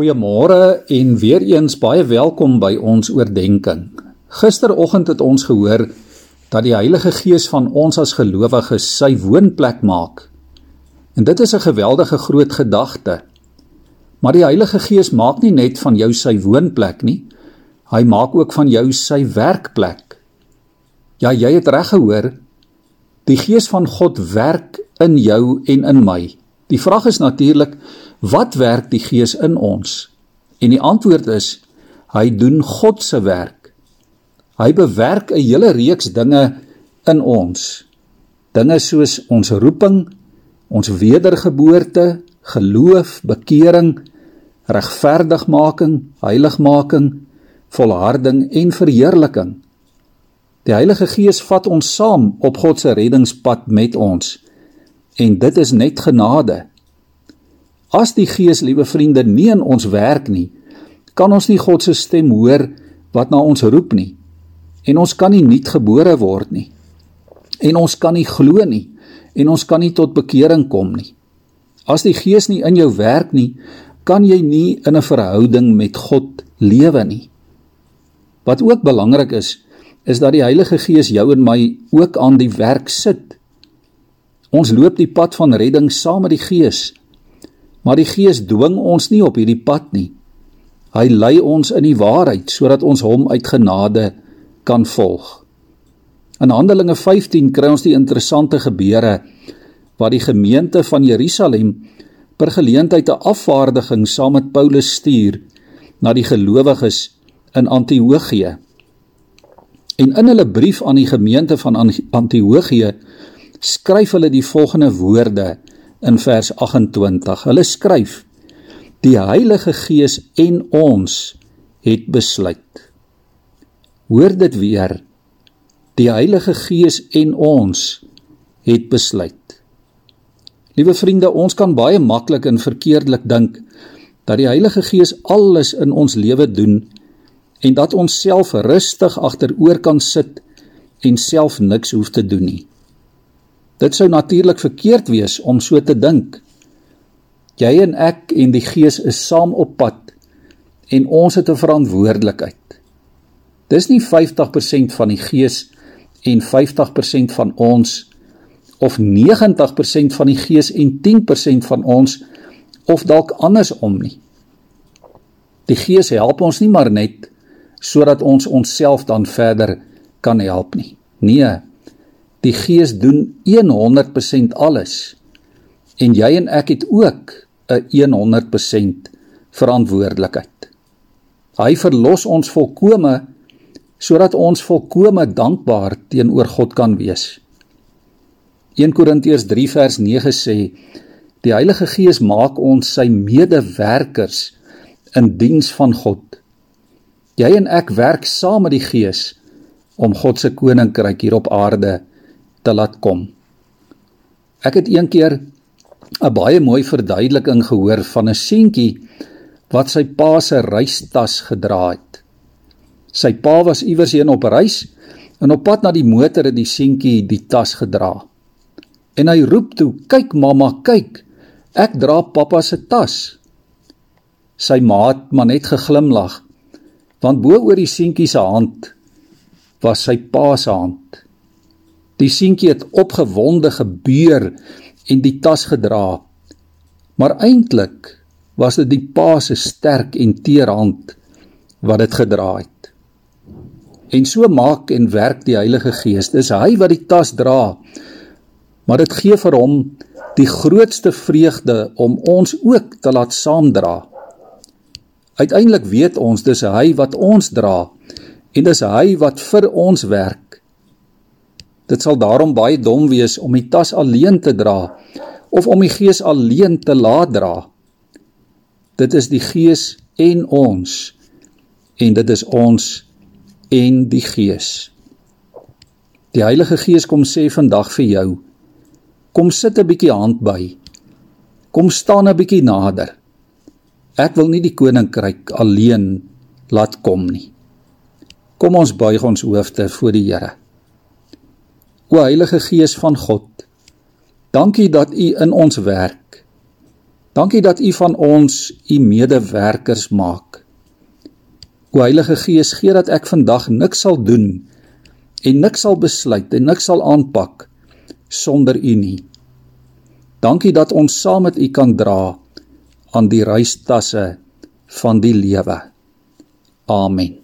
Goeiemôre en weer eens baie welkom by ons oordeenking. Gisteroggend het ons gehoor dat die Heilige Gees van ons as gelowiges sy woonplek maak. En dit is 'n geweldige groot gedagte. Maar die Heilige Gees maak nie net van jou sy woonplek nie. Hy maak ook van jou sy werkplek. Ja, jy het reg gehoor. Die Gees van God werk in jou en in my. Die vraag is natuurlik Wat werk die Gees in ons? En die antwoord is hy doen God se werk. Hy bewerk 'n hele reeks dinge in ons. Dinge soos ons roeping, ons wedergeboorte, geloof, bekering, regverdigmaking, heiligmaking, volharding en verheerliking. Die Heilige Gees vat ons saam op God se reddingspad met ons. En dit is net genade. As die Gees, liewe vriende, nie in ons werk nie, kan ons nie God se stem hoor wat na ons roep nie. En ons kan nie nuutgebore word nie. En ons kan nie glo nie en ons kan nie tot bekering kom nie. As die Gees nie in jou werk nie, kan jy nie in 'n verhouding met God lewe nie. Wat ook belangrik is, is dat die Heilige Gees jou en my ook aan die werk sit. Ons loop die pad van redding saam met die Gees Maar die Gees dwing ons nie op hierdie pad nie. Hy lei ons in die waarheid sodat ons hom uit genade kan volg. In Handelinge 15 kry ons die interessante gebeure waar die gemeente van Jerusalem per geleentheid 'n afvaardiging saam met Paulus stuur na die gelowiges in Antiochië. En in hulle brief aan die gemeente van Antiochië skryf hulle die volgende woorde in vers 28. Hulle skryf: Die Heilige Gees en ons het besluit. Hoor dit weer. Die Heilige Gees en ons het besluit. Liewe vriende, ons kan baie maklik en verkeerdelik dink dat die Heilige Gees alles in ons lewe doen en dat ons self rustig agteroor kan sit en self niks hoef te doen nie. Dit sou natuurlik verkeerd wees om so te dink. Jy en ek en die Gees is saam op pad en ons het 'n verantwoordelikheid. Dis nie 50% van die Gees en 50% van ons of 90% van die Gees en 10% van ons of dalk andersom nie. Die Gees help ons nie maar net sodat ons onsself dan verder kan help nie. Nee, Die Gees doen 100% alles. En jy en ek het ook 'n 100% verantwoordelikheid. Hy verlos ons volkome sodat ons volkome dankbaar teenoor God kan wees. 1 Korintiërs 3 vers 9 sê: Die Heilige Gees maak ons sy medewerkers in diens van God. Jy en ek werk saam met die Gees om God se koninkryk hier op aarde te laat kom. Ek het een keer 'n baie mooi verduideliking gehoor van 'n seentjie wat sy pa se reistas gedra het. Sy pa was iewers heen op reis en op pad na die motor het die seentjie die tas gedra. En hy roep toe: "Kyk mamma, kyk. Ek dra pappa se tas." Sy ma het maar net geglimlag want bo oor die seentjie se hand was sy pa se hand. Die seentjie het opgewonde gebeur en die tas gedra. Maar eintlik was dit die pa se sterk en teer hand wat dit gedra het. En so maak en werk die Heilige Gees. Dis hy wat die tas dra. Maar dit gee vir hom die grootste vreugde om ons ook te laat saamdra. Uiteindelik weet ons dis hy wat ons dra en dis hy wat vir ons werk. Dit sal daarom baie dom wees om die tas alleen te dra of om die gees alleen te laat dra. Dit is die gees en ons en dit is ons en die gees. Die Heilige Gees kom sê vandag vir jou: Kom sit 'n bietjie hand by. Kom staan 'n bietjie nader. Ek wil nie die koninkryk alleen laat kom nie. Kom ons buig ons hoofde voor die Here. O Heilige Gees van God, dankie dat U in ons werk. Dankie dat U van ons U medewerkers maak. O Heilige Gees, gee dat ek vandag niks sal doen en niks sal besluit en niks sal aanpak sonder U nie. Dankie dat ons saam met U kan dra aan die reistasse van die lewe. Amen.